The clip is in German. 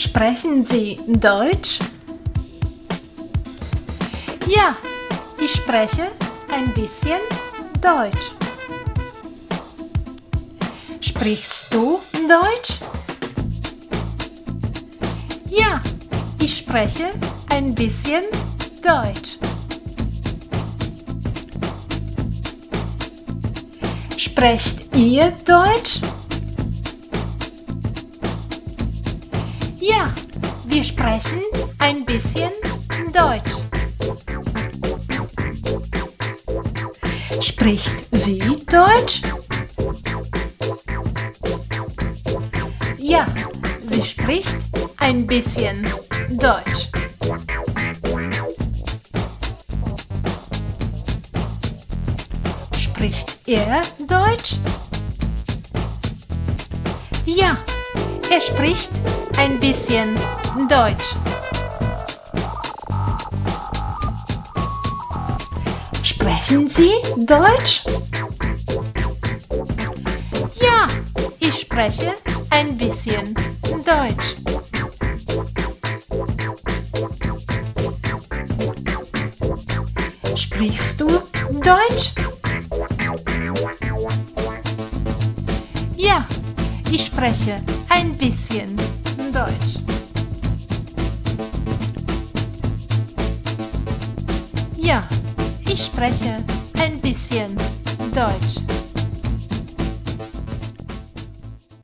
Sprechen Sie Deutsch? Ja, ich spreche ein bisschen Deutsch. Sprichst du Deutsch? Ja, ich spreche ein bisschen Deutsch. Sprecht ihr Deutsch? Ja, wir sprechen ein bisschen Deutsch. Spricht sie Deutsch? Ja, sie spricht ein bisschen Deutsch. Spricht er Deutsch? Ja, er spricht ein bisschen Deutsch. Sprechen Sie Deutsch? Ja, ich spreche ein bisschen Deutsch. Sprichst du Deutsch? Ja, ich spreche ein bisschen Deutsch. Ich spreche ein bisschen Deutsch.